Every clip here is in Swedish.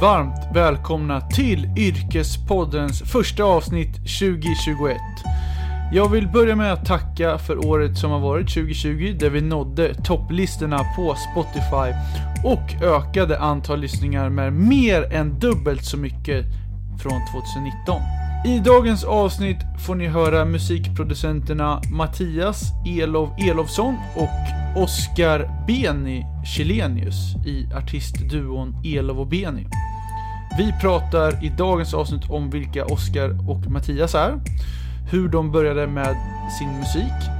varmt välkomna till Yrkespoddens första avsnitt 2021. Jag vill börja med att tacka för året som har varit 2020 där vi nådde topplistorna på Spotify och ökade antal lyssningar med mer än dubbelt så mycket från 2019. I dagens avsnitt får ni höra musikproducenterna Mattias Elov Elovsson och Oskar Beni Chilenius i artistduon Elov och Beni. Vi pratar i dagens avsnitt om vilka Oskar och Mattias är, hur de började med sin musik,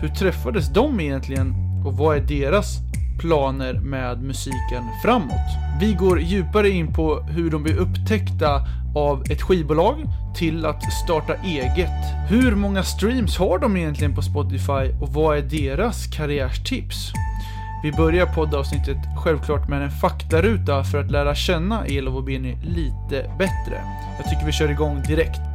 hur träffades de egentligen och vad är deras planer med musiken framåt. Vi går djupare in på hur de blir upptäckta av ett skivbolag till att starta eget. Hur många streams har de egentligen på Spotify och vad är deras karriärstips? Vi börjar poddavsnittet självklart med en faktaruta för att lära känna Elof och Benny lite bättre. Jag tycker vi kör igång direkt.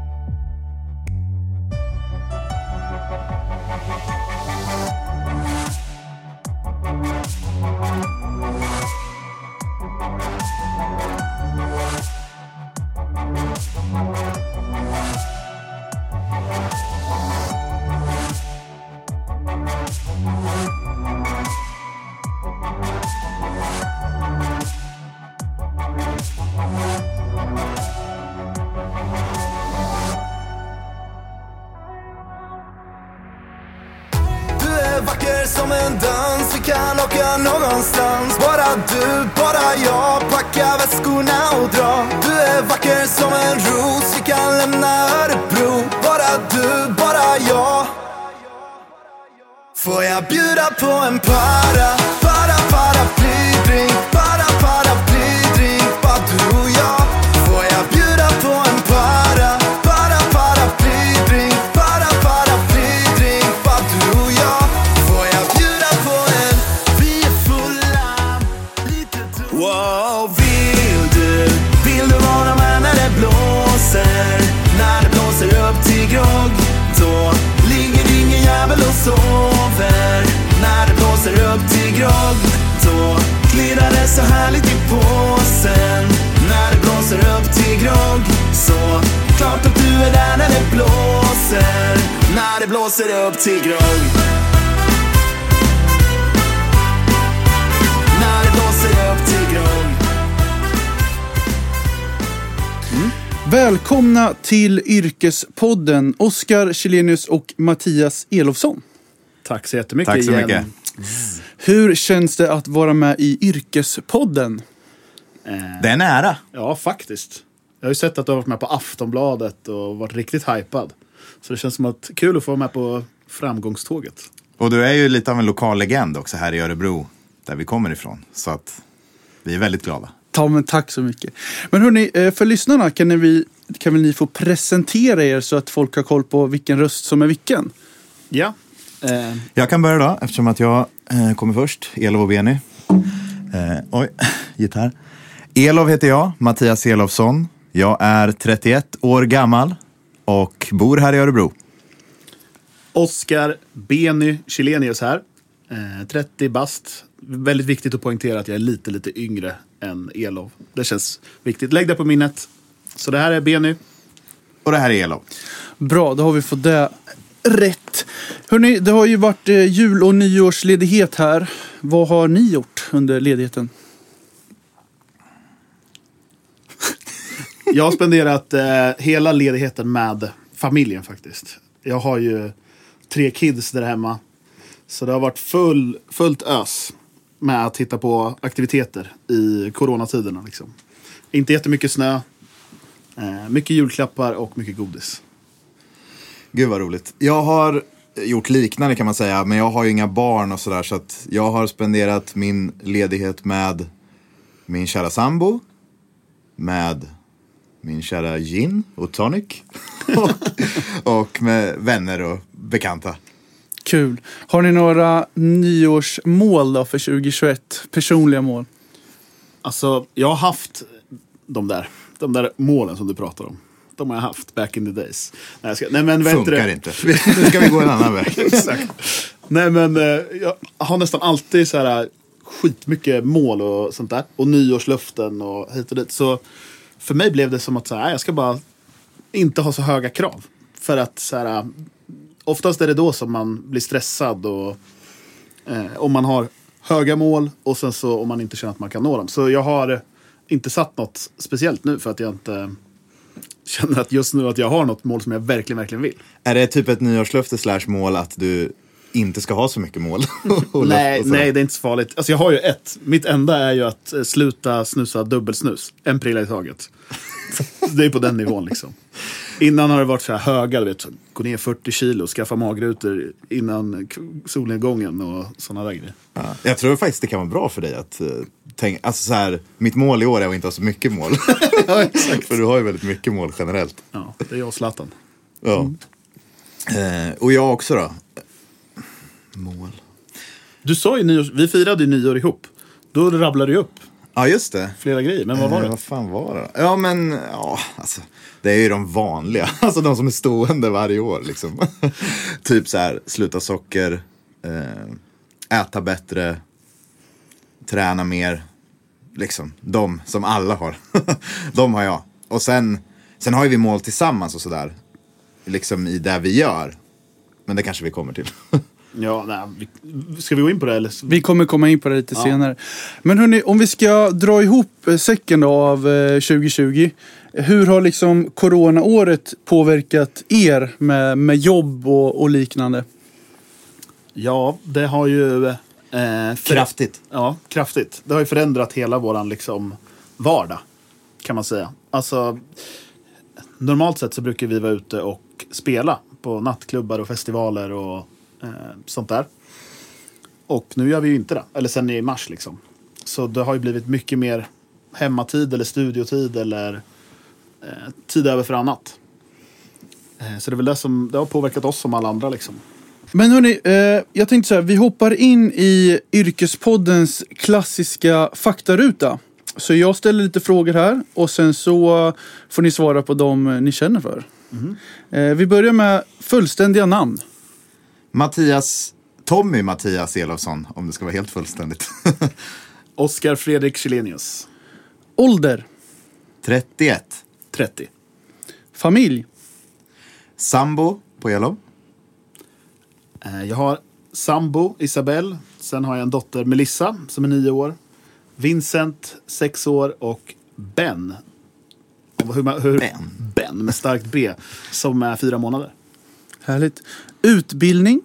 Någonstans. Bara du, bara jag, packa väskorna och dra. Du är vacker som en ros, vi kan lämna Örebro. Bara du, bara jag. Får jag bjuda på en para, så härligt i påsen. När det blåser upp till grogg Så klart att du är där när det blåser. När det blåser upp till grogg. När det blåser upp till grogg. Välkomna till Yrkespodden, Oskar Chilenius och Mattias Elofsson. Tack så jättemycket Tack så igen. Mycket. Hur känns det att vara med i Yrkespodden? Eh, Det är nära. ja, faktiskt. Jag har ju sett att du har varit med på Aftonbladet och varit riktigt hypad. Så det känns som att kul att få vara med på framgångståget. Och du är ju lite av en lokal legend också här i Örebro, där vi kommer ifrån. Så att vi är väldigt glada. Ja, men tack så mycket. Men hörni, eh, för lyssnarna kan, ni, vi- kan väl ni få presentera er så att folk har koll på vilken röst som är vilken? Ja. Eh, Jag kan börja då, eftersom att jag eh, kommer först. Elov och Beny. Eh, oj, gitarr. Elov heter jag, Mattias Elovsson. Jag är 31 år gammal och bor här i Örebro. Oskar Beny Chilenius här. Eh, 30 bast. Väldigt viktigt att poängtera att jag är lite, lite yngre än Elov. Det känns viktigt. Lägg det på minnet. Så det här är Beny. Och det här är Elov. Bra, då har vi fått det rätt. Hörrni, det har ju varit eh, jul och nyårsledighet här. Vad har ni gjort under ledigheten? Jag har spenderat eh, hela ledigheten med familjen faktiskt. Jag har ju tre kids där hemma. Så det har varit full, fullt ös med att hitta på aktiviteter i coronatiderna. Liksom. Inte jättemycket snö, eh, mycket julklappar och mycket godis. Gud vad roligt. Jag har gjort liknande kan man säga, men jag har ju inga barn och sådär. Så att jag har spenderat min ledighet med min kära sambo, med min kära gin och tonic och, och med vänner och bekanta. Kul. Har ni några nyårsmål då för 2021? Personliga mål? Alltså, jag har haft de där, de där målen som du pratar om. De har jag haft back in the days. Nej, ska, nej men Funkar inte. Nu ska vi gå en annan väg. Exakt. Nej men eh, jag har nästan alltid så här skitmycket mål och sånt där. Och nyårslöften och hit och dit. Så för mig blev det som att så här, jag ska bara inte ha så höga krav. För att så här, oftast är det då som man blir stressad och eh, om man har höga mål och sen så om man inte känner att man kan nå dem. Så jag har inte satt något speciellt nu för att jag inte känner att just nu att jag har något mål som jag verkligen, verkligen vill. Är det typ ett nyårslöfte slash mål att du inte ska ha så mycket mål? Nej, nej, det är inte så farligt. Alltså jag har ju ett. Mitt enda är ju att eh, sluta snusa dubbelsnus. En prilla i taget. det är på den nivån liksom. Innan har det varit så här höga, du vet, gå ner 40 kilo, skaffa magrutor innan solnedgången och sådana där grejer. Ja, jag tror faktiskt det kan vara bra för dig att uh, tänka, alltså så här, mitt mål i år är att inte ha så mycket mål. för du har ju väldigt mycket mål generellt. Ja, det är jag och Zlatan. Ja. Eh, och jag också då. Mål. Du sa ju nyår, vi firade ju nyår ihop. Då rabblade du upp Ja, just det. flera grejer, men vad var Eh, det? vad fan var det? Ja, men ja, alltså. Det är ju de vanliga. Alltså de som är stående varje år liksom. typ så här, sluta socker, eh, äta bättre, träna mer. Liksom, de som alla har. de har jag. Och sen, sen har ju vi mål tillsammans och sådär. Liksom i det vi gör. Men det kanske vi kommer till. Ja, nej, vi, ska vi gå in på det eller? Vi kommer komma in på det lite senare. Men hörni, om vi ska dra ihop eh, säcken då av eh, 2020. Hur har liksom coronaåret påverkat er med, med jobb och, och liknande? Ja, det har ju... Eh, för- Kraftigt. Ja, kraftigt. Det har ju förändrat hela våran liksom, vardag, kan man säga. Alltså, normalt sett så brukar vi vara ute och spela på nattklubbar och festivaler och eh, sånt där. Och nu gör vi ju inte det, eller sen i mars liksom. Så det har ju blivit mycket mer hemmatid eller studiotid eller eh, tid över för annat. Eh, så det är väl det som det har påverkat oss som alla andra liksom. Men hörni, eh, jag tänkte så här, vi hoppar in i Yrkespoddens klassiska faktaruta. Så jag ställer lite frågor här och sen så får ni svara på dem eh, ni känner för. Eh, vi börjar med fullständiga namn. Mattias, Tommy Mattias Elofsson, om det ska vara helt fullständigt. Oskar Fredrik Kjellenius, Ålder, 31. 30. familj, Sambo på Yellow. Eh, Jag har sambo Isabelle. Sen har jag en dotter Melissa som är nio år. Vincent, sex år och Ben. Hur, hur, Ben. Ben med starkt B. Som är fyra månader. Härligt. Utbildning,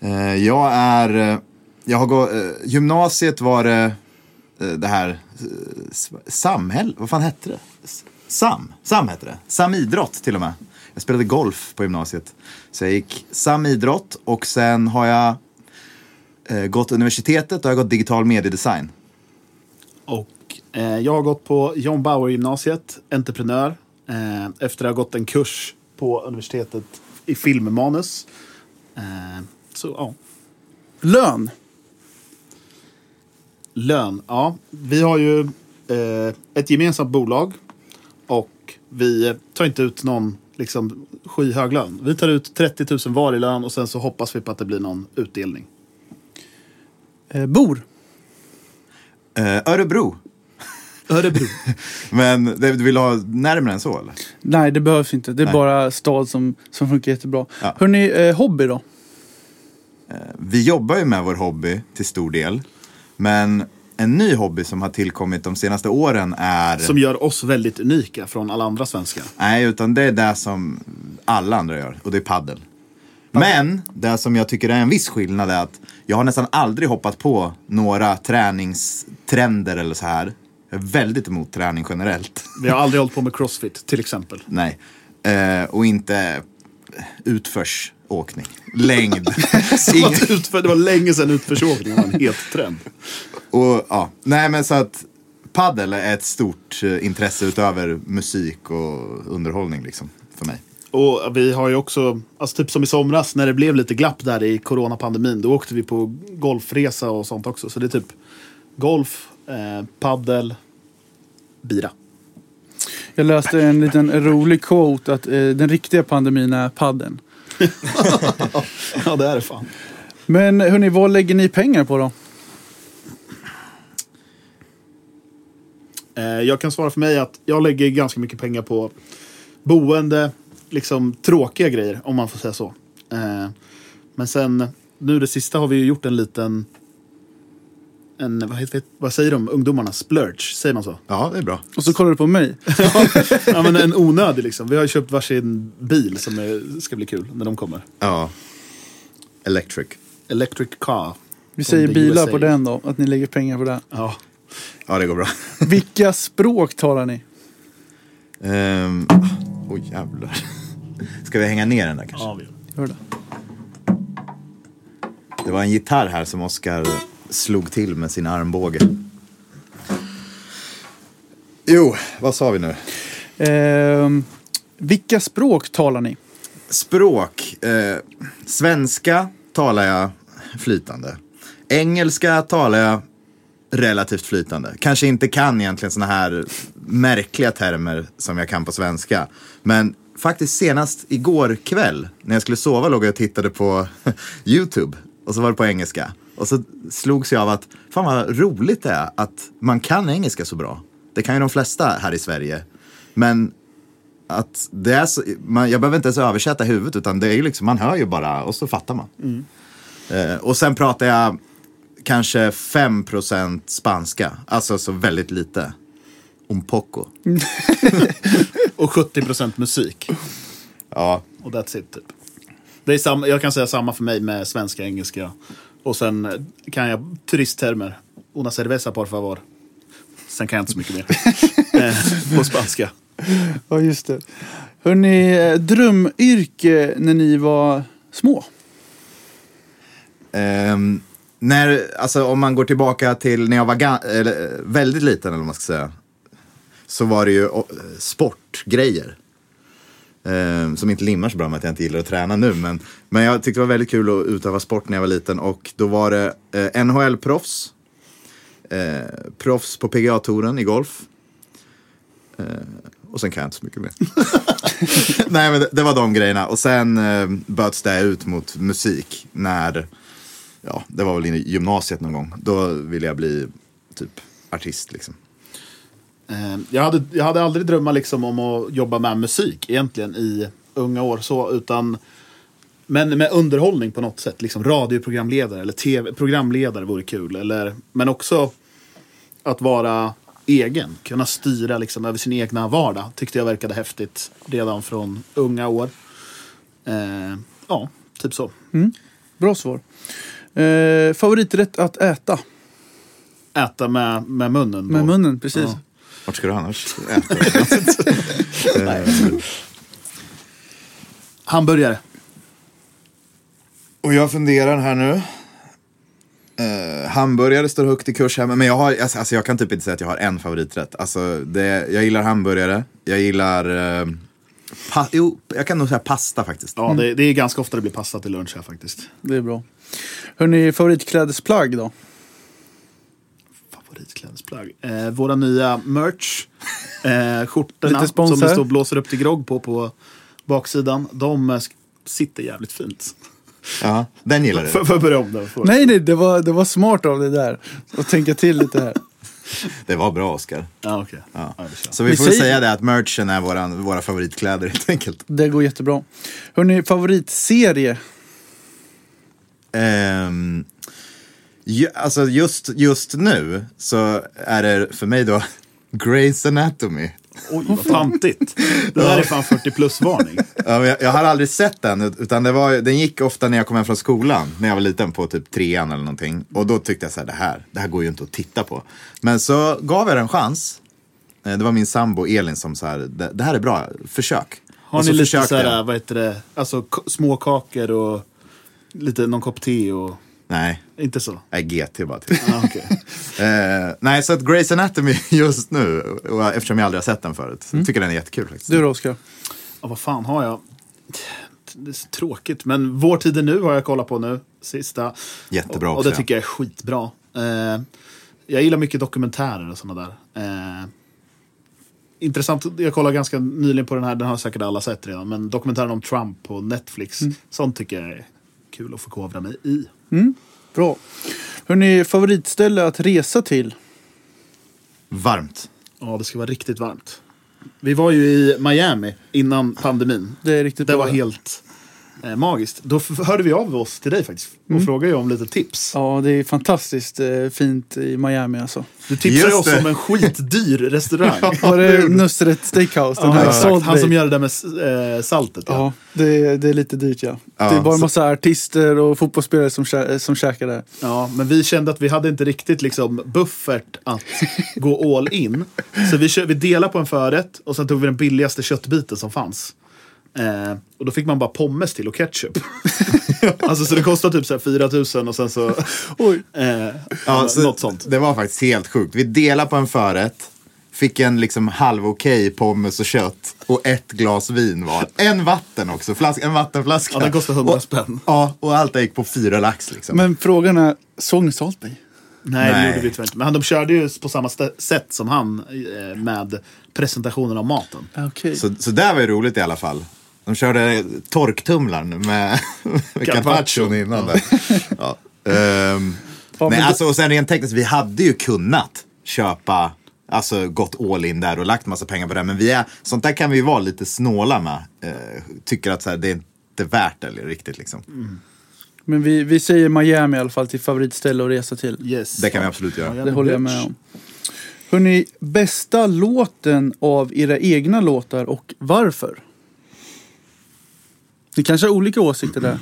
Eh, jag är, eh, jag har gått, eh, gymnasiet var det, eh, det här, eh, s- samhäll, vad fan hette det? Sam, Sam hette det. Samidrott till och med. Jag spelade golf på gymnasiet. Så jag gick samidrott och sen har jag eh, gått universitetet och jag har gått digital mediedesign. Och eh, jag har gått på John Bauer gymnasiet, entreprenör. Eh, efter att ha gått en kurs på universitetet i filmmanus. Eh, så ja, lön, Lön, ja. Vi har ju eh, ett gemensamt bolag och vi tar inte ut någon liksom, skyhög lön. Vi tar ut 30 000 var i lön och sen så hoppas vi på att det blir någon utdelning. eh, bor, Eh, Örebro. Örebro. Men det, du vill ha närmare än så eller? nej det behövs inte. Det är Nej. bara stad som, som funkar jättebra. Ja. Hörni, eh, hobby då? Vi jobbar ju med vår hobby till stor del. Men en ny hobby som har tillkommit de senaste åren är... Som gör oss väldigt unika från alla andra svenskar. Nej, utan det är det som alla andra gör. Och det är paddel. Men det som jag tycker är en viss skillnad är att jag har nästan aldrig hoppat på några träningstrender eller så här. Jag är väldigt emot träning generellt. Vi har aldrig hållit på med crossfit till exempel. Nej. Eh, och inte utförsåkning. Längd. Som att utför, det var länge sedan utförsåkning var en het trend. Och ja, nej men så att paddel är ett stort eh, intresse utöver musik och underhållning liksom för mig. Och vi har ju också, alltså typ som i somras när det blev lite glapp där i coronapandemin. Då åkte vi på golfresa och sånt också. Så det är typ golf, eh, paddel, bira. Jag läste en liten rolig quote att eh, den riktiga pandemin är padden. ja, det är det fan. Men hörni, vad lägger ni pengar på då? Eh, jag kan svara för mig att jag lägger ganska mycket pengar på boende, liksom tråkiga grejer om man får säga så. Eh, men sen, nu det sista har vi ju gjort en liten en, vad, heter, vad säger de, ungdomarna? Splurge, säger man så? Ja, det är bra. Och så kollar du på mig. ja men en onödig liksom. Vi har ju köpt varsin bil som är, ska bli kul när de kommer. Ja. Electric. Electric car. Vi säger bilar USA. på den då, att ni lägger pengar på det. Ja. Ja, det går bra. Vilka språk talar ni? Ehm, Oj, jävlar. Ska vi hänga ner den där kanske? ja vi Gör det. Det var en gitarr här som Oskar slog till med sin armbåge. Jo, vad sa vi nu? Ehm, vilka språk talar ni? Språk. Eh, svenska talar jag flytande. Engelska talar jag relativt flytande. Kanske inte kan egentligen såna här märkliga termer som jag kan på svenska. Men faktiskt senast igår kväll när jag skulle sova låg jag och tittade på YouTube. Och så var det på engelska. Och så slogs jag av att fan vad roligt det är att man kan engelska så bra. Det kan ju de flesta här i Sverige. Men att det är så, man, jag behöver inte ens översätta huvudet utan det är ju liksom, man hör ju bara och så fattar man. Eh, och sen pratar jag kanske 5% spanska, alltså så väldigt lite. Un poco. Och 70% musik. Ja, Och that's it typ. Det är samma, jag kan säga samma för mig med svenska engelska. Och sen eh, kan jag turisttermer. Una cerveza por favor. Sen kan jag inte så mycket mer. eh, på spanska. Ja, just det. Hörrni, eh, drömyrke när ni var små? Ehm, när, alltså om man går tillbaka till när jag var ga- eller, väldigt liten, eller vad man ska säga, så var det ju sportgrejer. Eh, som inte limmar så bra med att jag inte gillar att träna nu. Men, men jag tyckte det var väldigt kul att utöva sport när jag var liten. Och då var det eh, NHL-proffs, eh, proffs på PGA-touren i golf. Eh, och sen kan jag inte så mycket mer. Nej men det, det var de grejerna. Och sen eh, böts det ut mot musik när, ja det var väl i gymnasiet någon gång. Då ville jag bli typ artist liksom. Eh, jag, hade, jag hade aldrig drömmar liksom om att jobba med musik egentligen i unga år. Så, utan, men med underhållning på något sätt. Liksom radioprogramledare eller TV, programledare vore kul. Eller, men också att vara egen. Kunna styra liksom över sin egna vardag. Tyckte jag verkade häftigt redan från unga år. Eh, ja, typ så. Bra svar. Eh, favoriträtt att äta? Äta med, med munnen. Med då. munnen, precis. Ja. Vart ska du annars äta? Hamburgare. Och jag funderar här nu. Uh, hamburgare står högt i kurs här, men jag, har, alltså, alltså, jag kan typ inte säga att jag har en favoriträtt. Alltså, det, jag gillar hamburgare, jag gillar... Uh, pa, jo, jag kan nog säga pasta faktiskt. Ja, det, det är ganska ofta det blir pasta till lunch här faktiskt. Det är bra. Hörrni, favoritklädesplagg då? Favoritklädesplagg. Eh, våra nya merch. Eh, skjortorna som det står blåser upp till grogg på på baksidan. De eh, sitter jävligt fint. Ja, den gillar du. Får jag börja om? Får- Nej, nej, det var, det var smart av dig där. Att tänka till lite här. Det var bra Oscar. Ja, okej. Ja. Så vi Vi får säger- säga det att merchen är våran, våra favoritkläder helt enkelt. Det går jättebra. Hörrni, favoritserie? Ehm, ju, alltså just, just nu så är det för mig då Grey's Anatomy. Oj, vad tantigt. Det där är fan 40 plus-varning. Ja, jag, jag har aldrig sett den, utan det var, den gick ofta när jag kom hem från skolan, när jag var liten på typ trean eller någonting. Och då tyckte jag så här, det här, det här går ju inte att titta på. Men så gav jag den en chans. Eh, Det var min sambo Elin som sa, det, det här är bra, försök. Har ni så lite såhär, jag. vad heter det, alltså små kakor och lite någon kopp te och... Nej, Inte så? är GT bara. Typ. Ja, okej. eh, nej, så att Grey's Anatomy just nu, och eftersom jag aldrig har sett den förut, så tycker den är jättekul faktiskt. Du då, Oskar? Ja, vad fan har jag? Det är så tråkigt, men Vår tid är nu har jag kollat på nu, sista. Jättebra och, och också, det tycker jag är skitbra. Eh, jag gillar mycket dokumentärer och sådana där. Eh, intressant, jag kollade ganska nyligen på den här, den har säkert alla sett redan, men dokumentären om Trump på Netflix. Sånt tycker jag är kul att förkovra mig i. Bra. Hörrni, favoritställe att resa till? Varmt. Ja, det ska vara riktigt varmt. Vi var ju i Miami innan pandemin. Det är riktigt Det bra. var helt eh, magiskt. Då hörde vi av oss till dig faktiskt och frågade ju om lite tips. Ja, det är fantastiskt eh, fint i Miami alltså. Du tipsade oss om en skitdyr restaurang. Var det Nusret Steakhouse? Den Ja, här exakt. Han som gör det där med eh, saltet. Ja. Ja, det, det är lite dyrt ja. Ja, det är bara en så- massa artister och fotbollsspelare som, kä- som käkar där. ja, men vi kände att vi hade inte riktigt liksom buffert att gå all in. Så vi, vi delade på en förrätt och sen tog vi den billigaste köttbiten som fanns. Eh, och då fick man bara pommes till och ketchup. alltså så det kostade typ så här 4 000 och sen så... Oj. Eh, Ja, så något sånt. Det var faktiskt helt sjukt. Vi delade på en förrätt. Fick en liksom halv okej pommes och kött och ett glas vin var. En vatten också, flask, en vattenflaska. Ja, den kostar 100 och, spänn. Ja, och allt det gick på fyra lax liksom. Men frågan är, såg ni Salt Bay? Nej, det Nej. gjorde vi tyvärr inte. Men han- de körde ju på samma sätt som han eh, med presentationen av maten. Okej. Så, så där var ju roligt i alla fall. De körde torktumlaren med, med Carpaccio. carpaccion innan där. Ja. Ehm, Ja, nej, alltså, och sen rent tekniskt, vi hade ju kunnat köpa, alltså gått all in där och lagt massa pengar på det. Men vi är, sånt där kan vi ju vara lite snåla med. Eh, tycker att så här, det är inte värt det riktigt liksom. Men vi, vi säger Miami i alla fall till favoritställe att resa till. Yes. Det kan vi absolut göra. Ja, Det håller jag med om. Hörrni, bästa låten av era egna låtar och varför? Ni kanske har olika åsikter där.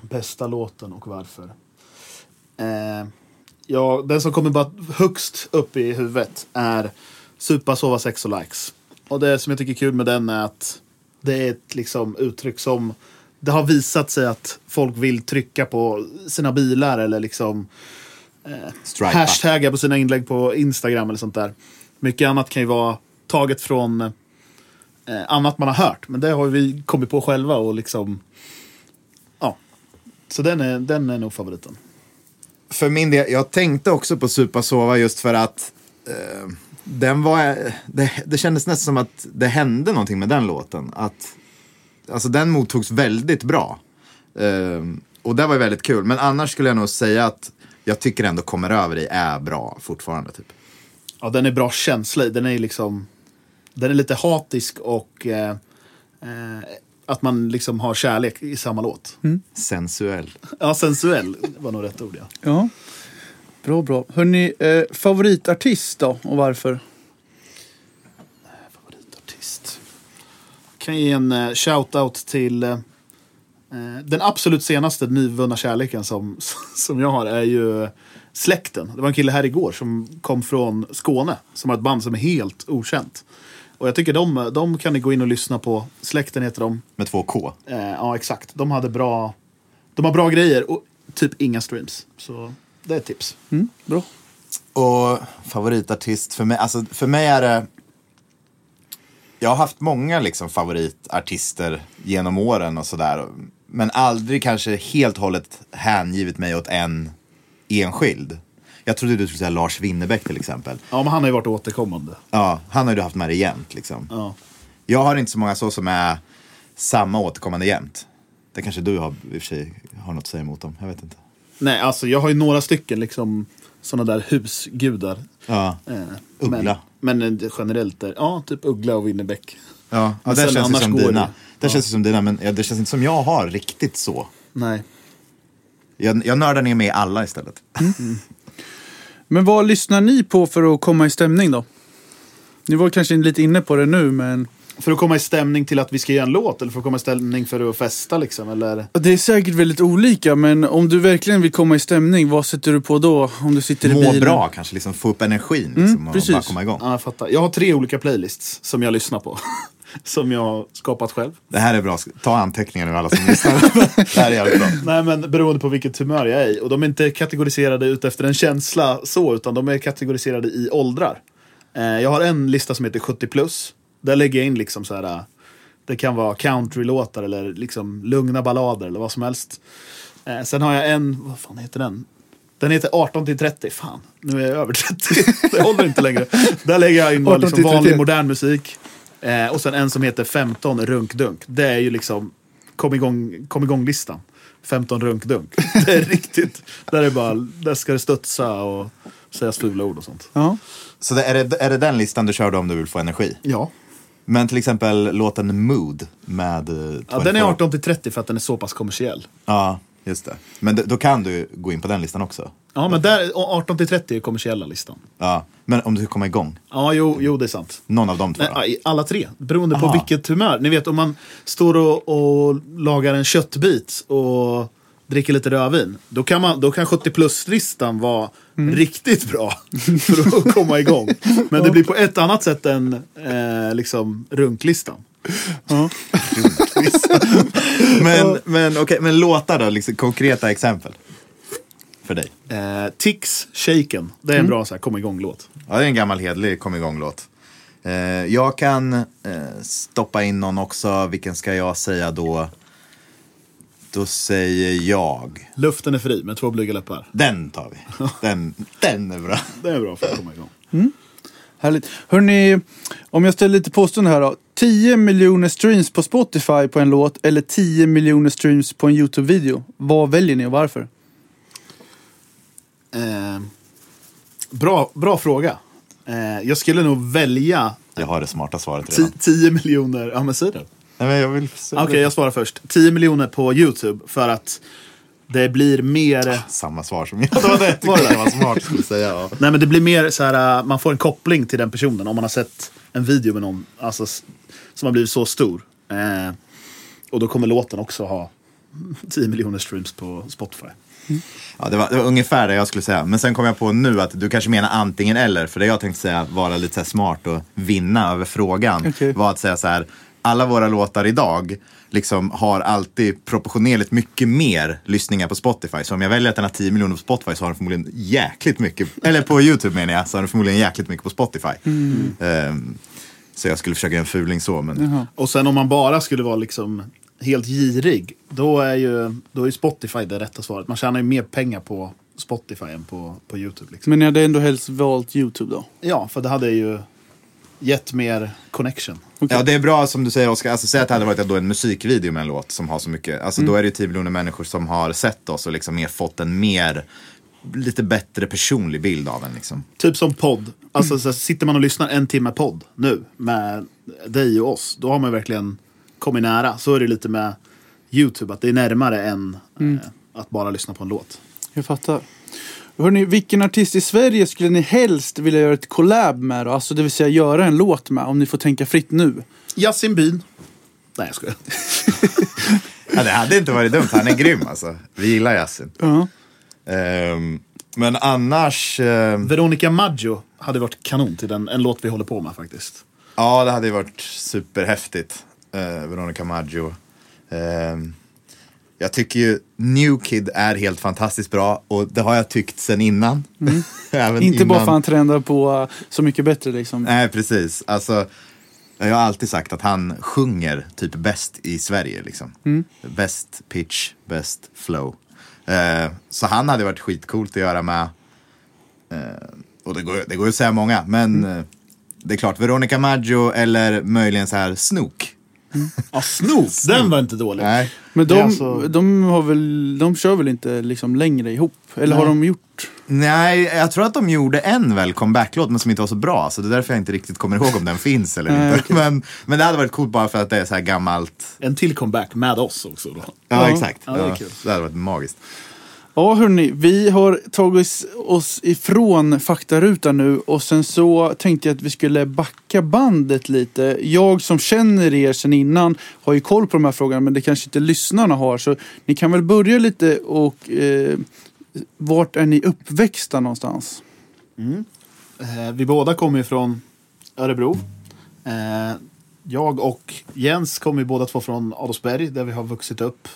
Bästa låten och varför? Eh, ja, den som kommer bara högst upp i huvudet är Supa, sova, sex och likes. Och det som jag tycker är kul med den är att det är ett liksom, uttryck som det har visat sig att folk vill trycka på sina bilar eller liksom Stripa. hashtagga på sina inlägg på Instagram eller sånt där. Mycket annat kan ju vara taget från eh, annat man har hört. Men det har vi kommit på själva och liksom... Ja. Så den är, den är nog favoriten. För min del, jag tänkte också på Supa Sova just för att eh, den var, det, det kändes nästan som att det hände någonting med den låten. Att, alltså den mottogs väldigt bra. Eh, och det var ju väldigt kul. Men annars skulle jag nog säga att jag tycker ändå Kommer över dig är bra fortfarande. Typ. Ja, den är bra känsla. Den är liksom... Den är lite hatisk och... Eh, eh, att man liksom har kärlek i samma låt. Sensuell. Ja, sensuell var nog rätt ord ja. Ja. Bra, bra. Hörrni, eh, favoritartist då och varför? Favoritartist. Kan ge en eh, shout-out till... Eh, eh, den absolut senaste nyvunna kärleken som, som jag har är ju Släkten. Det var en kille här igår som kom från Skåne. Som har ett band som är helt okänt. Och jag tycker de, de kan ni gå in och lyssna på. Släkten heter de. Med två K. Eh, ja, exakt. De hade bra... De har bra grejer och typ inga streams. Så det är ett tips. Mm, bra. Och favoritartist för mig, alltså för mig är det Jag har haft många liksom favoritartister genom åren och sådär Men aldrig kanske helt och hållet hängivit mig åt en enskild Jag trodde du skulle säga Lars Winnerbäck till exempel Ja, men han har ju varit återkommande. Ja, han har ju du haft med dig jämt liksom Ja. Jag har inte så många så som är samma återkommande jämt Det kanske du har i och för sig har något att säga emot dem, jag vet inte Nej, alltså jag har ju några stycken liksom sådana där husgudar. Ja, Eh, Uggla. Men, men det generellt är, ja, typ Uggla och Winnerbäck. ja, ja det känns ju som dina det. Det Ja. känns som dina, men det känns inte som jag har riktigt så Nej. Jag, jag nördar ner med alla istället. Men vad lyssnar ni på för att komma i stämning då? Ni var kanske lite inne på det nu, men För att komma i stämning till att vi ska göra en låt eller för att komma i stämning för att festa liksom? Eller? det är säkert väldigt olika. Men om du verkligen vill komma i stämning, vad sätter du på då? Om du sitter i Må bilen? bra kanske, liksom få upp energin liksom, och precis. bara komma igång. Ja, jag fattar. Jag har tre olika playlists som jag lyssnar på. som jag har skapat själv. Det här är bra, ta anteckningar nu alla som lyssnar. det här är jävligt bra. Nej men beroende på vilket humör jag är i. Och de är inte kategoriserade ut efter en känsla så, utan de är kategoriserade i åldrar. Eh, jag har en lista som heter 70 plus. Där lägger jag in liksom så här. eh, Det kan vara countrylåtar eller liksom lugna ballader eller vad som helst. Eh, sen har jag en, vad fan heter den? Den heter 18 till 30. Fan, nu är jag över 30. Det håller inte längre. Där lägger jag in bara 18 liksom till 31. vanlig modern musik. Eh, och sen en som heter 15 runkdunk. Det är ju liksom kom igång, kom igång listan. 15 runkdunk. Det är riktigt. Där, är bara, där ska det studsa och sägas fula ord och sånt. Ja. Så det, är, det, är det den listan du körde om du vill få energi? Ja. Men till exempel låten Mood med eh, 24. ja den är 18 till 30 för att den är så pass kommersiell. Ja, just det. Men då kan du gå in på den listan också. Ja, men där, 18 till 30 är kommersiella listan. Ja, men om du ska komma igång. Ja, jo, jo det är sant. Någon av de två? Nej, alla tre, beroende på Aha. vilket humör. Ni vet om man står och, och lagar en köttbit och dricker lite rödvin. Då kan, man, då kan 70 plus-listan vara riktigt bra för att komma igång. Men det blir på ett annat sätt än eh, liksom runklistan. Men, men, okej, men låtar då, liksom, konkreta exempel. För dig. Eh, Tix, Shaken. Det är en bra så här, kom igång-låt. Ja, det är en gammal hedlig kom igång-låt. Eh, jag kan eh, stoppa in någon också. Vilken ska jag säga då? Då säger jag. Luften är fri med två blyga läppar. Den tar vi. Den, den är bra. Det är bra för att komma igång. Härligt. Hörrni, om jag ställer lite påstående här då. 10 miljoner streams på Spotify på en låt eller 10 miljoner streams på en YouTube-video. Vad väljer ni och varför? Eh, bra, bra fråga. Eh, jag skulle nog välja Jag har det smarta svaret redan. 10 miljoner, ja men säg det. Nej, men jag vill... Okej, jag svarar först. 10 miljoner på YouTube för att det blir mer... Samma svar som jag. Det var det jag tyckte det var smart skulle säga. Ja. Nej men det blir mer så här, äh, man får en koppling till den personen om man har sett en video med någon alltså, som har blivit så stor. Eh, och då kommer låten också ha 10 miljoner streams på Spotify. Ja, det, var, det var ungefär det jag skulle säga. Men sen kom jag på nu att du kanske menar antingen eller. För det jag tänkte säga, vara lite så här smart och vinna över frågan, Okej. var att säga så här. Alla våra låtar idag liksom har alltid proportionerligt mycket mer lyssningar på Spotify. Så om jag väljer att den har 10 miljoner på Spotify så har den förmodligen jäkligt mycket, eller på YouTube menar jag, så har den förmodligen jäkligt mycket på Spotify. Ehm, så jag skulle försöka göra en fuling så, men Och sen om man bara skulle vara liksom helt girig, då är ju då är Spotify det rätta svaret. Man tjänar ju mer pengar på Spotify än på, på YouTube. Liksom. Men ni hade ändå helst valt YouTube då? Ja, för det hade ju gett mer connection. Ja, det är bra som du säger Oskar. Alltså, säg att det hade varit då en musikvideo med en låt som har så mycket. Alltså, Då är det ju 10 miljoner människor som har sett oss och liksom mer fått en mer, lite bättre personlig bild av en. Liksom. Typ som podd. Alltså så här, sitter man och lyssnar en timme podd nu med dig och oss. Då har man verkligen kommit nära. Så är det lite med YouTube. Att det är närmare än eh, att bara lyssna på en låt. Jag fattar. Hörrni, vilken artist i Sverige skulle ni helst vilja göra ett collab med då? Alltså det vill säga göra en låt med, om ni får tänka fritt nu. Yasin Byn. Nej jag skojar. Ja, det hade inte varit dumt. Han är grym alltså. Vi gillar Yasin. Ja. Ehm, men annars, ehm, Veronica Maggio hade varit kanon till den, en låt vi håller på med faktiskt. ja det hade ju varit superhäftigt. Uh, Veronica Maggio. Ehm, jag tycker ju New Kid är helt fantastiskt bra och det har jag tyckt sen innan. Även Inte bara innan- för att han trendar på uh, Så Mycket Bättre liksom. Nej, precis. Alltså, jag har alltid sagt att han sjunger typ bäst i Sverige. Liksom. Bäst pitch, bäst flow. Eh, så han hade varit skitcoolt att göra med. Eh, och det går, det går ju att säga många, men eh, det är klart, Veronica Maggio eller möjligen så här Snook. Ja, Snoop. Den var inte dålig. Nej. Men de, alltså- de, har väl, de kör väl inte liksom längre ihop? Eller har Nej. de gjort? Nej, jag tror att de gjorde en väl comeback-låt men som inte var så bra. Så det är därför jag inte riktigt kommer ihåg om den finns eller Nej, inte. okej. Men, men det hade varit coolt bara för att det är så här gammalt. En till comeback med oss också då. Ja, Ja. exakt. Ja, det Ja, det hade varit magiskt. Ja hörni, vi har tagit oss ifrån faktarutan nu och sen så tänkte jag att vi skulle backa bandet lite. Jag som känner er sen innan har ju koll på de här frågorna men det kanske inte lyssnarna har så ni kan väl börja lite och eh, vart är ni uppväxta någonstans? Mm. Eh, vi båda kommer ju från Örebro. Eh, jag och Jens kommer ju båda två från Adolfsberg där vi har vuxit upp.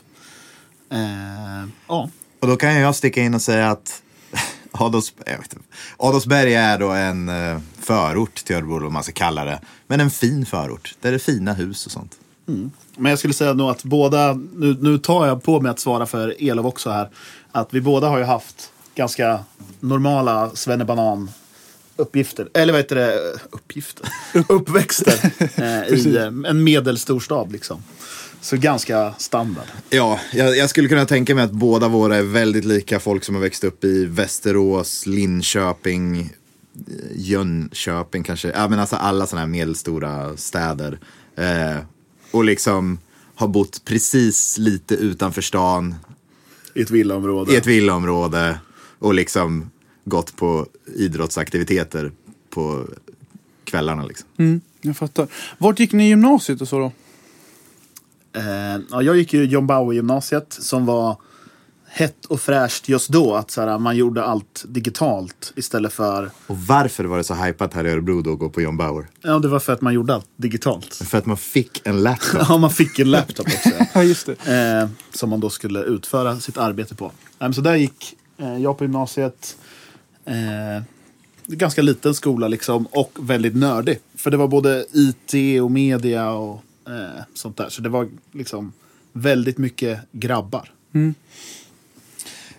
Eh, ja, och då kan jag sticka in och säga att Adolfs, jag vet inte. Adolfsberg är då en eh, förort till Örebro, vad man ska kalla det. Men en fin förort, där det är fina hus och sånt. Men jag skulle säga nog att båda, nu, nu tar jag på mig att svara för Elof också här, att vi båda har ju haft ganska normala svennebanan uppgifter, eller vad heter det, uppgifter, uppväxter eh, i en medelstor stad liksom. Så ganska standard. Ja, jag, jag skulle kunna tänka mig att båda våra är väldigt lika folk som har växt upp i Västerås, Linköping, eh, Jönköping kanske. Ja, men alltså alla sådana här medelstora städer. Eh, och liksom har bott precis lite utanför stan, I ett villaområde. i ett villaområde och liksom gått på idrottsaktiviteter på kvällarna. Liksom. Mm, jag fattar. Vart gick ni i gymnasiet och så då? Eh, ja, jag gick ju John Bauer-gymnasiet som var hett och fräscht just då. Att så här, man gjorde allt digitalt istället för... Och varför var det så hypat här i Örebro då att gå på John Bauer? Ja, det var för att man gjorde allt digitalt. För att man fick en laptop. Ja, man fick en laptop också. Ja, just det. eh, som man då skulle utföra sitt arbete på. Men så där gick eh, jag på gymnasiet. Eh, ganska liten skola liksom och väldigt nördig. För det var både IT och media och eh, sånt där. Så det var liksom väldigt mycket grabbar.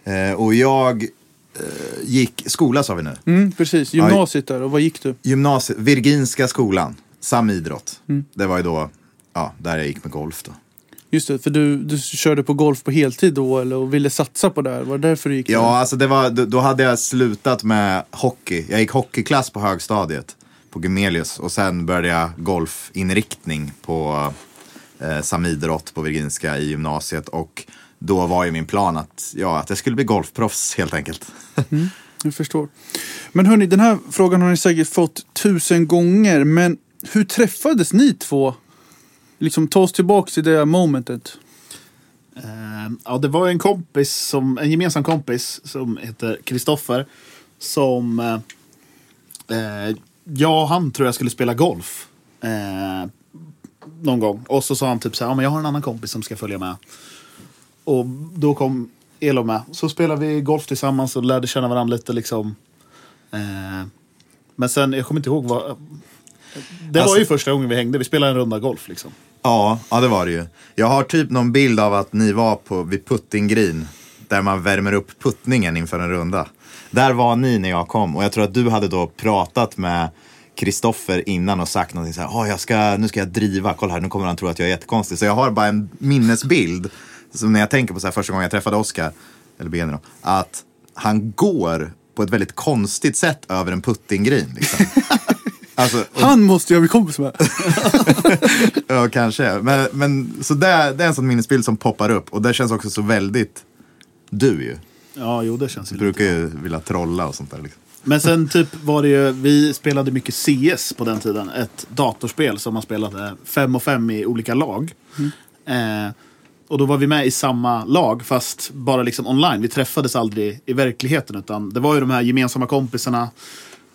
Eh, och jag eh, gick, skola sa vi nu. Mm, precis, gymnasiet där. Och vad gick du? Gymnasiet, Virginska skolan, samidrott. Det var ju då, ja, där jag gick med golf då. Just det, för du, du körde på golf på heltid då eller, och ville satsa på det här. Var det därför du gick Ja, där? alltså det var, då, då hade jag slutat med hockey. Jag gick hockeyklass på högstadiet på Gumelius och sen började jag golfinriktning på eh, samidrott på Virginska i gymnasiet och då var ju min plan att, ja, att jag skulle bli golfproffs helt enkelt. Jag förstår. Men hörni, den här frågan har ni säkert fått tusen gånger. Men hur träffades ni två? Liksom ta oss tillbaka till det momentet. Eh, ja, det var en kompis, som, en gemensam kompis som heter Kristoffer. Som eh, jag och han tror jag skulle spela golf. Eh, någon gång. Och så sa han typ så här, ja, men jag har en annan kompis som ska följa med. Och då kom Elo med. Så spelade vi golf tillsammans och lärde känna varandra lite liksom. Eh, men sen, jag kommer inte ihåg vad... Det var Alltså- ju första gången vi hängde. Vi spelade en runda golf liksom. Ja, ja det var det ju. Jag har typ någon bild av att ni var på, vid Putting Green. Där man värmer upp puttningen inför en runda. Där var ni när jag kom och jag tror att du hade då pratat med Kristoffer innan och sagt någonting så här, "Ah, jag ska, nu ska jag driva, kolla här, nu kommer han tro att jag är jättekonstig. Så jag har bara en minnesbild, som när jag tänker på så här, första gången jag träffade Oscar, eller Benny då, att han går på ett väldigt konstigt sätt över en puttinggreen. Liksom. alltså, och Han måste jag bli kompis med. Ja, kanske. Men, men så det, det är en sån minnesbild som poppar upp. Och det känns också så väldigt du ju. Ja, jo det känns ju lite. brukar ju vilja trolla och sånt där. Liksom. Men sen typ var det ju, vi spelade mycket CS på den tiden. Ett datorspel som man spelade fem och fem i olika lag. Eh, och då var vi med i samma lag fast bara liksom online. Vi träffades aldrig i verkligheten utan det var ju de här gemensamma kompisarna.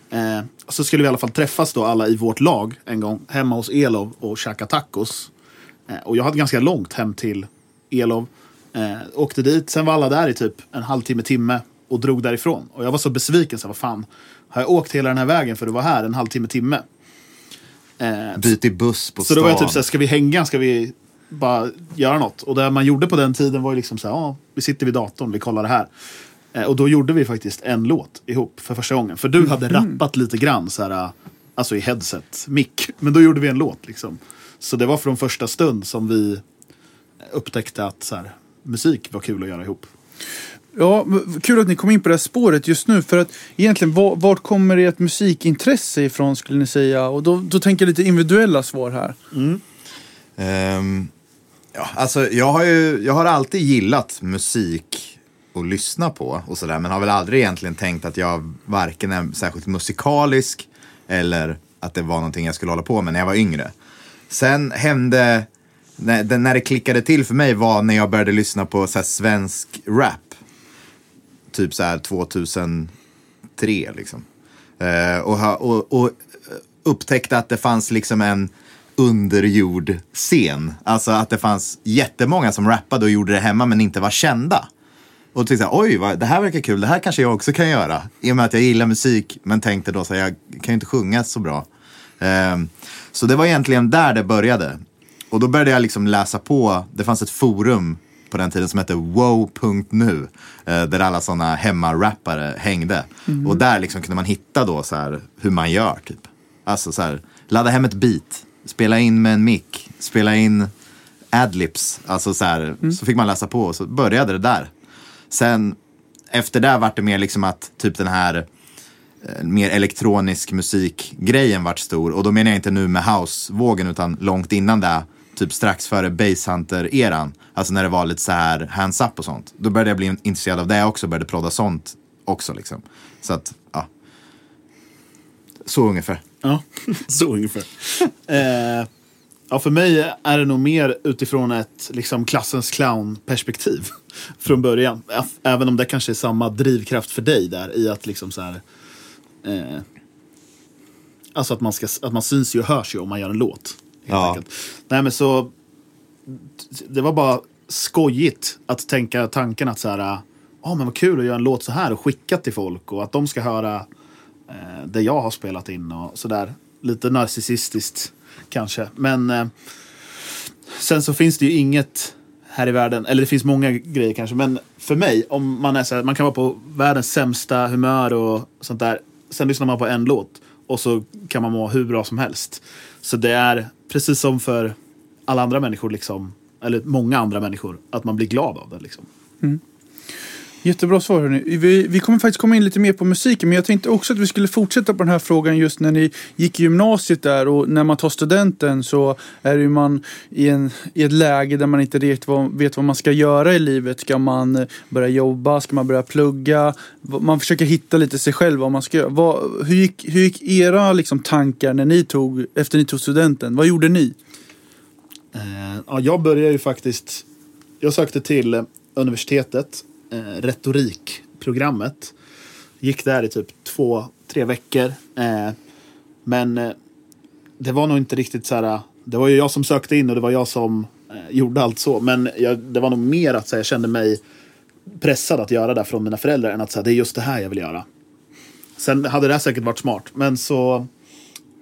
Eh, så skulle vi i alla fall träffas då alla i vårt lag en gång hemma hos Elov och käka tacos. Eh, och jag hade ganska långt hem till Elov. Eh, åkte dit, sen var alla där i typ en halvtimme, timme och drog därifrån. Och jag var så besviken, så vad fan, har jag åkt hela den här vägen för att vara här en halvtimme, timme? Eh, Byt i buss på så stan. då var jag typ såhär, ska vi hänga? Ska vi bara göra något? Och det man gjorde på den tiden var ju liksom såhär, ja, vi sitter vid datorn, vi kollar det här. Eh, och då gjorde vi faktiskt en låt ihop för första gången. För du hade rappat lite grann såhär, alltså i headset, mick. Men då gjorde vi en låt liksom. Så det var från första stund som vi upptäckte att så här, musik var kul att göra ihop. Ja, kul att ni kom in på det här spåret just nu. För att egentligen, var- vart kommer ert musikintresse ifrån skulle ni säga? Och då, då tänker jag lite individuella svar här. Ehm, ja, alltså, jag, har ju, jag har alltid gillat musik att lyssna på och sådär. Men har väl aldrig egentligen tänkt att jag varken är särskilt musikalisk eller att det var någonting jag skulle hålla på med när jag var yngre. Sen hände, när, det- när det klickade till för mig var när jag började lyssna på så här, svensk rap. Typ så här 2003 liksom. Eh, och, och, och upptäckte att det fanns liksom en underjordscen. Alltså att det fanns jättemånga som rappade och gjorde det hemma men inte var kända. Och tyckte jag, oj, vad, det här verkar kul, det här kanske jag också kan göra. I och med att jag gillar musik, men tänkte då så här, jag kan ju inte sjunga så bra. Eh, så det var egentligen där det började. Och då började jag liksom läsa på, det fanns ett forum på den tiden som hette wow.nu. eh, Där alla sådana hemmarappare hängde. Och där liksom kunde man hitta då så här hur man gör typ. Alltså så här, ladda hem ett beat, spela in med en mick, spela in adlibs. Alltså så här, så fick man läsa på och så började det där. Sen efter det vart det mer liksom att typ den här eh, mer elektronisk musikgrejen vart stor. Och då menar jag inte nu med house-vågen utan långt innan det. Typ strax före Basshunter-eran. Alltså när det var lite så här hands-up och sånt. Då började jag bli intresserad av det också. Började prodda sånt också liksom. Så att, ja. Så ungefär. Ja, så ungefär. eh, ja, för mig är det nog mer utifrån ett liksom, klassens clown-perspektiv från början. Även om det kanske är samma drivkraft för dig där i att liksom så här... Eh, alltså att man, ska, att man syns ju och hörs ju om man gör en låt. Ja. enkelt. Nej men så... Det var bara skojigt att tänka tanken att så här... Ja men vad kul att göra en låt så här och skicka till folk och att de ska höra eh, det jag har spelat in och sådär. Lite narcissistiskt kanske. Men eh, sen så finns det ju inget här i världen, eller det finns många grejer kanske, men för mig, om man är så här, man kan vara på världens sämsta humör och sånt där. Sen lyssnar man på en låt och så kan man må hur bra som helst. Så det är precis som för alla andra människor, liksom, eller många andra människor, att man blir glad av det. Liksom. Mm. Jättebra svar hörni. Vi, vi kommer faktiskt komma in lite mer på musiken men jag tänkte också att vi skulle fortsätta på den här frågan just när ni gick i gymnasiet där och när man tar studenten så är ju man i, en, i ett läge där man inte vet vad, vet vad man ska göra i livet. Ska man börja jobba? Ska man börja plugga? Man försöker hitta lite sig själv vad man ska göra. Vad, hur, gick, hur gick era liksom, tankar när ni tog, efter ni tog studenten? Vad gjorde ni? Eh, ja, jag började ju faktiskt... Jag sökte till eh, universitetet, eh, retorikprogrammet. Gick där i typ två, tre veckor. Eh, men eh, det var nog inte riktigt så här... Det var ju jag som sökte in och det var jag som eh, gjorde allt så. Men jag, det var nog mer att så här, jag kände mig pressad att göra det från mina föräldrar än att säga det är just det här jag vill göra. Sen hade det här säkert varit smart. Men så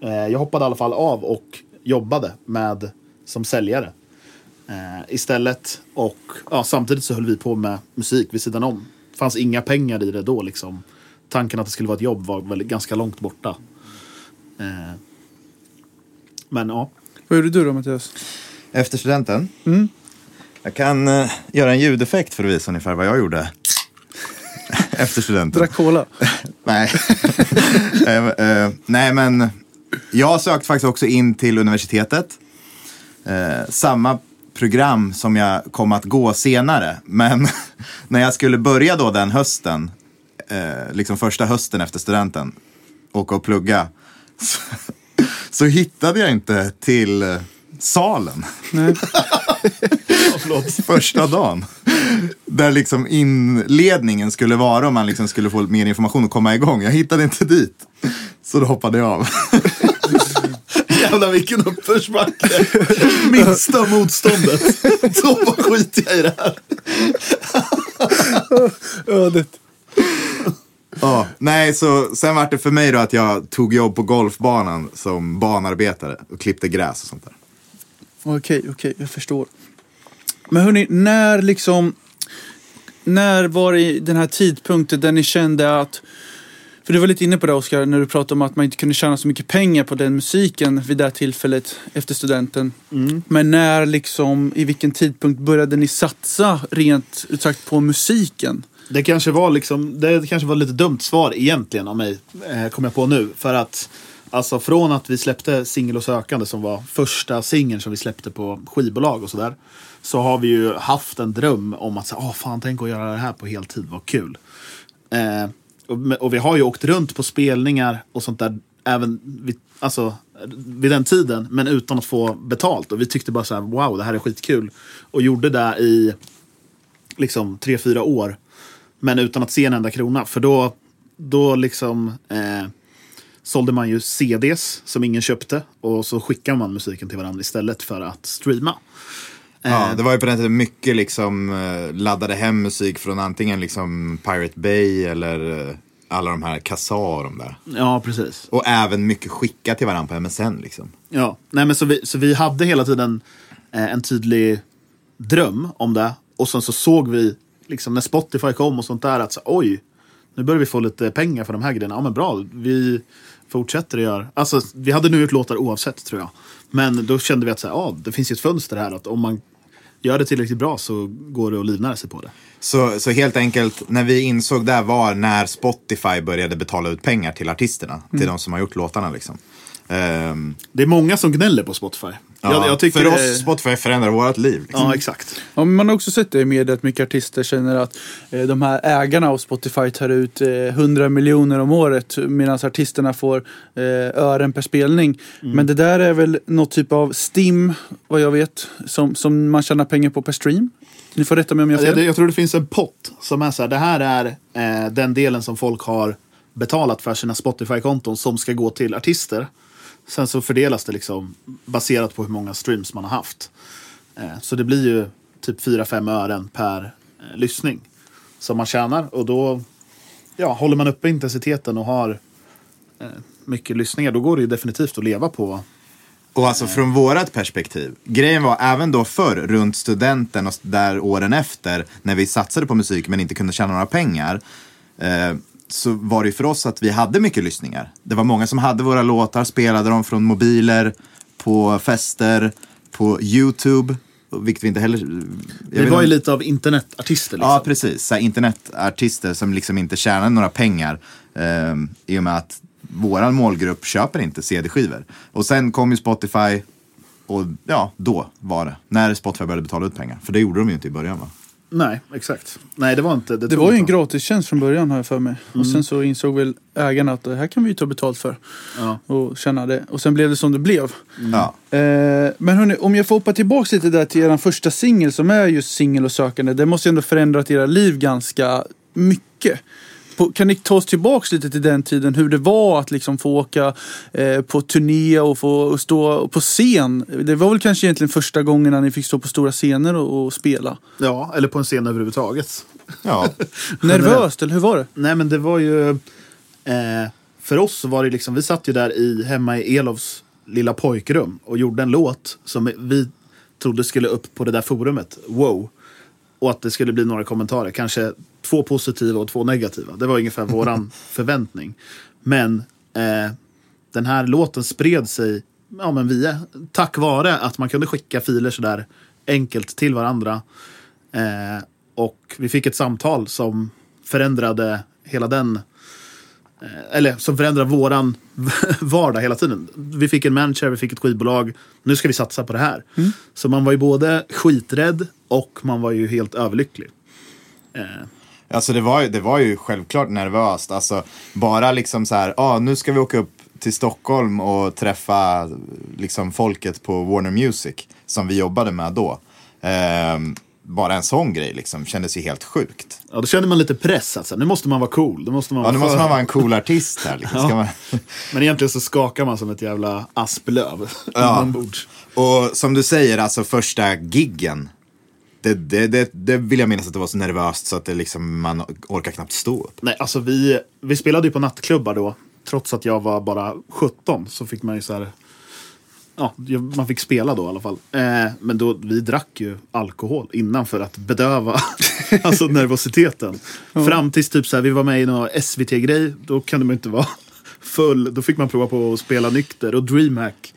eh, jag hoppade i alla fall av och jobbade med som säljare eh, istället. Och ja, samtidigt så höll vi på med musik vid sidan om. Det fanns inga pengar i det då liksom. Tanken att det skulle vara ett jobb var väl ganska långt borta. Eh, men ja. Vad gjorde du då Mattias? Efter studenten? Jag kan eh, göra en ljudeffekt för att visa ungefär vad jag gjorde. Efter studenten. Drack cola? Nej. Eh, eh, nej, men jag sökte faktiskt också in till universitetet. Eh, samma program som jag kom att gå senare. Men när jag skulle börja då den hösten, eh, liksom första hösten efter studenten, åka och plugga, så, så hittade jag inte till eh, salen. Nej. första dagen. Där liksom inledningen skulle vara om man liksom skulle få mer information och komma igång. Jag hittade inte dit. Så då hoppade jag av. Jävlar vilken uppförsbacke. Minsta motståndet. Då bara skiter jag i det här. Ödet. Ja, nej, så sen var det för mig då att jag tog jobb på golfbanan som banarbetare och klippte gräs och sånt där. Okej, okej, jag förstår. Men hörni, när liksom... När var det den här tidpunkten där ni kände att... För du var lite inne på det Oskar, när du pratade om att man inte kunde tjäna så mycket pengar på den musiken vid det tillfället efter studenten. Men när liksom, i vilken tidpunkt började ni satsa rent ut sagt på musiken? Det kanske var liksom, det kanske var lite dumt svar egentligen av mig, eh, kom jag på nu. För att, alltså från att vi släppte Singel och sökande som var första singeln som vi släppte på skivbolag och sådär. Så har vi ju haft en dröm om att, åh fan tänk att göra det här på heltid, vad kul. Eh, och, och vi har ju åkt runt på spelningar och sånt där, även vid, alltså, vid den tiden, men utan att få betalt. Och vi tyckte bara så här, wow, det här är skitkul. Och gjorde det i liksom tre, fyra år. Men utan att se en enda krona. För då, då liksom eh, sålde man ju CDs som ingen köpte. Och så skickade man musiken till varandra istället för att streama. Ja, Eh, det var ju på den tiden mycket liksom eh, laddade hem musik från antingen liksom Pirate Bay eller eh, alla de här Kassa och de där. ja, precis. Och även mycket skicka till varandra på MSN liksom. Ja, nej men så vi, så vi hade hela tiden en tydlig dröm om det. Och sen så såg vi, liksom när Spotify kom och sånt där, att så, oj, nu börjar vi få lite pengar för de här grejerna. Ja men bra, vi fortsätter att göra. Alltså vi hade nu gjort låtar oavsett tror jag. Men då kände vi att så här, ja, det finns ju ett fönster här att om man gör det tillräckligt bra så går det att livnära sig på det. Så, så helt enkelt, när vi insåg det var när Spotify började betala ut pengar till artisterna. Till de som har gjort låtarna liksom. Ehm, Det är många som gnäller på Spotify. ja, jag, jag tycker för det- oss, Spotify förändrar vårt liv. Liksom. Ja, exakt. Ja, man har också sett det i media att mycket artister känner att eh, de här ägarna av Spotify tar ut eh, 100 miljoner om året medan artisterna får eh, ören per spelning. Men det där är väl något typ av STIM, vad jag vet, som, som man tjänar pengar på per stream. Ni får rätta mig om jag har Jag, fel. jag tror det finns en pott som är så här. Det här är eh, den delen som folk har betalat för sina Spotify-konton som ska gå till artister. Sen så fördelas det liksom baserat på hur många streams man har haft. Eh, så det blir ju typ 4-5 ören per eh, lyssning som man tjänar. Och då ja, håller man uppe intensiteten och har eh, mycket lyssningar. Då går det ju definitivt att leva på. Och alltså från vårat perspektiv. Grejen var även då förr, runt studenten och där åren efter, när vi satsade på musik men inte kunde tjäna några pengar. Eh, så var det för oss att vi hade mycket lyssningar. Det var många som hade våra låtar, spelade dem från mobiler, på fester, på YouTube. Vilket vi inte heller... vet var ju lite av internetartister. Liksom. Ja, precis. Så här, internetartister som liksom inte tjänar några pengar eh, i och med att våran målgrupp köper inte CD-skivor. Och sen kom ju Spotify och ja, då var det. När Spotify började betala ut pengar. För det gjorde de ju inte i början va? Nej, exakt. Nej, det var inte... Det tror var ju en gratistjänst från början har jag för mig. Och sen så insåg väl ägarna att det här kan vi ju ta betalt för. Ja. Och känna det. Och sen blev det som det blev. Ja. Eh, men hörni, om jag får hoppa tillbaka lite där till er första singel som är just singel och sökande. Det måste ju ändå förändrat era liv ganska mycket. På, kan ni ta oss tillbaks lite till den tiden, hur det var att liksom få åka eh, på turné och få stå på scen? Det var väl kanske egentligen första gången när ni fick stå på stora scener och, och spela. Ja, eller på en scen överhuvudtaget. ja. Nervöst, eller hur var det? Nej, men det var ju... Eh, för oss var det liksom, vi satt ju där i, hemma i Elofs lilla pojkrum och gjorde en låt som vi trodde skulle upp på det där forumet, wow. Och att det skulle bli några kommentarer, kanske två positiva och två negativa. Det var ungefär våran förväntning. Men eh, den här låten spred sig ja, men via, tack vare att man kunde skicka filer sådär enkelt till varandra. Eh, och vi fick ett samtal som förändrade hela den eller som förändrar våran vardag hela tiden. Vi fick en manager, vi fick ett skivbolag. Nu ska vi satsa på det här. Så man var ju både skiträdd och man var ju helt överlycklig. Eh, Alltså det var, ju, det var ju självklart nervöst. Alltså bara liksom så här, ah, nu ska vi åka upp till Stockholm och träffa liksom folket på Warner Music som vi jobbade med då. Ehm, bara en sån grej liksom kändes ju helt sjukt. ja, då kände man lite press. Alltså. Nu måste man vara cool. Nu måste man Ja, vara nu måste man vara en cool artist här. Liksom. Ska man... Men egentligen så skakar man som ett jävla asplöv Ja. Och som du säger, alltså första giggen. Det, det, det, det vill jag minnas att det var så nervöst så att det liksom, man orkar knappt stå upp. Nej, alltså vi, vi spelade ju på nattklubbar då. Trots att jag var bara 17 så fick man ju så här... Ja, man fick spela då i alla fall. Eh, men då, vi drack ju alkohol innan för att bedöva alltså nervositeten. Fram tills typ så här, vi var med i någon SVT-grej. Då kunde man inte vara full. Då fick man prova på att spela nykter. Och DreamHack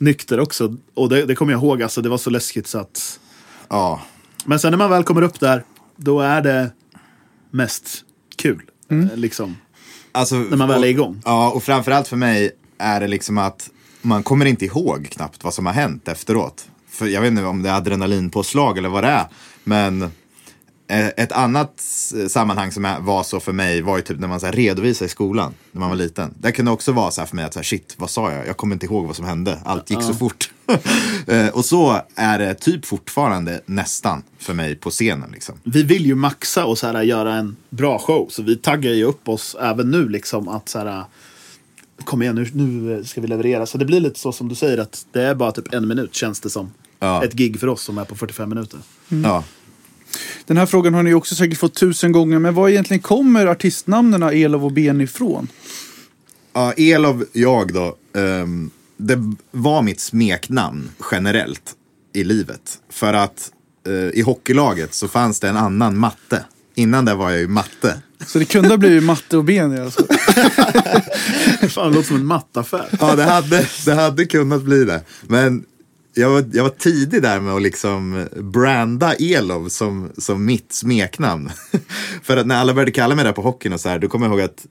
nykter också. Och det, det kommer jag ihåg, alltså det var så läskigt så att... Ja, Men sen när man väl kommer upp där, då är det mest kul. Eh, liksom. Alltså, När man väl är igång. Ja, och framförallt för mig är det liksom att man kommer inte ihåg knappt vad som har hänt efteråt. För jag vet inte om det är adrenalinpåslag eller vad det är. Men eh, ett annat sammanhang som var så för mig var ju typ när man så här redovisade i skolan när man var liten. Det kunde också vara så här för mig att så här, shit, vad sa jag? Jag kommer inte ihåg vad som hände. Allt gick så fort. Eh, och så är det typ fortfarande nästan för mig på scenen. Liksom. Vi vill ju maxa och så här, göra en bra show. Så vi taggar ju upp oss även nu liksom att så här, kom igen nu, nu ska vi leverera. Så det blir lite så som du säger att det är bara typ en minut känns det som. Ja. Ett gig för oss som är på 45 minuter. Ja. Den här frågan har ni också säkert fått tusen gånger, men var egentligen kommer artistnamnen Elov och Ben ifrån? Ja, Elov, jag då. ehm, det var mitt smeknamn generellt i livet. För att eh, i hockeylaget så fanns det en annan matte. Innan det var jag ju matte. Så det kunde ha blivit matte och ben alltså. Fan, det låter som en mattaffär. Ja, det hade, det hade kunnat bli det. Men jag, var, jag var tidig där med att liksom branda Elov som, som mitt smeknamn. För att när alla började kalla mig det på hockeyn och så här, då kommer jag ihåg att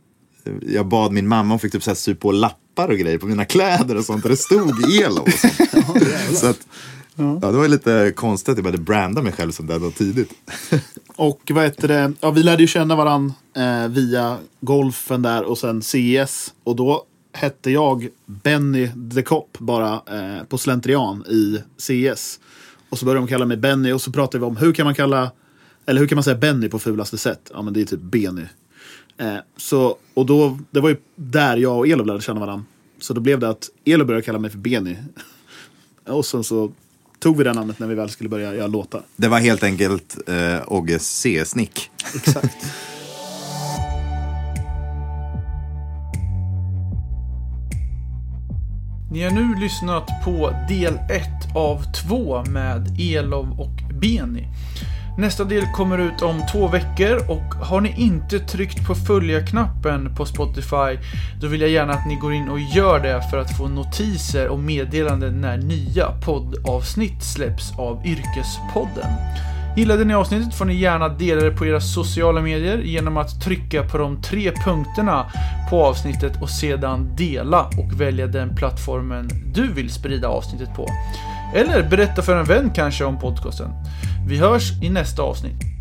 jag bad min mamma, hon fick typ så här sy på lappar och grejer på mina kläder och sånt där det stod Elov. Och sånt. så att, ja, det var lite konstigt att jag började branda mig själv som det var tidigt. Och vad heter det? Ja, vi lärde ju känna varandra eh, via golfen där och sen CS. Och då hette jag Benny the Cop bara eh, på slentrian i CS. Och så började de kalla mig Benny och så pratade vi om hur kan man kalla eller hur kan man säga Benny på fulaste sätt? Ja men det är typ Benny. Eh, så, och då, det var ju där jag och Elof lärde känna varandra. Så då blev det att Elof började kalla mig för Benny. och sen så tog vi det namnet när vi väl skulle börja göra låtar. Det var helt enkelt eh, Ogges C-snick. Exakt. Ni har nu lyssnat på del 1 av 2 med Elov och Beni. Nästa del kommer ut om två veckor och har ni inte tryckt på följa-knappen på Spotify då vill jag gärna att ni går in och gör det för att få notiser och meddelanden när nya poddavsnitt släpps av Yrkespodden. Gillade ni avsnittet får ni gärna dela det på era sociala medier genom att trycka på de tre punkterna på avsnittet och sedan dela och välja den plattformen du vill sprida avsnittet på. Eller berätta för en vän kanske om podcasten. Vi hörs i nästa avsnitt.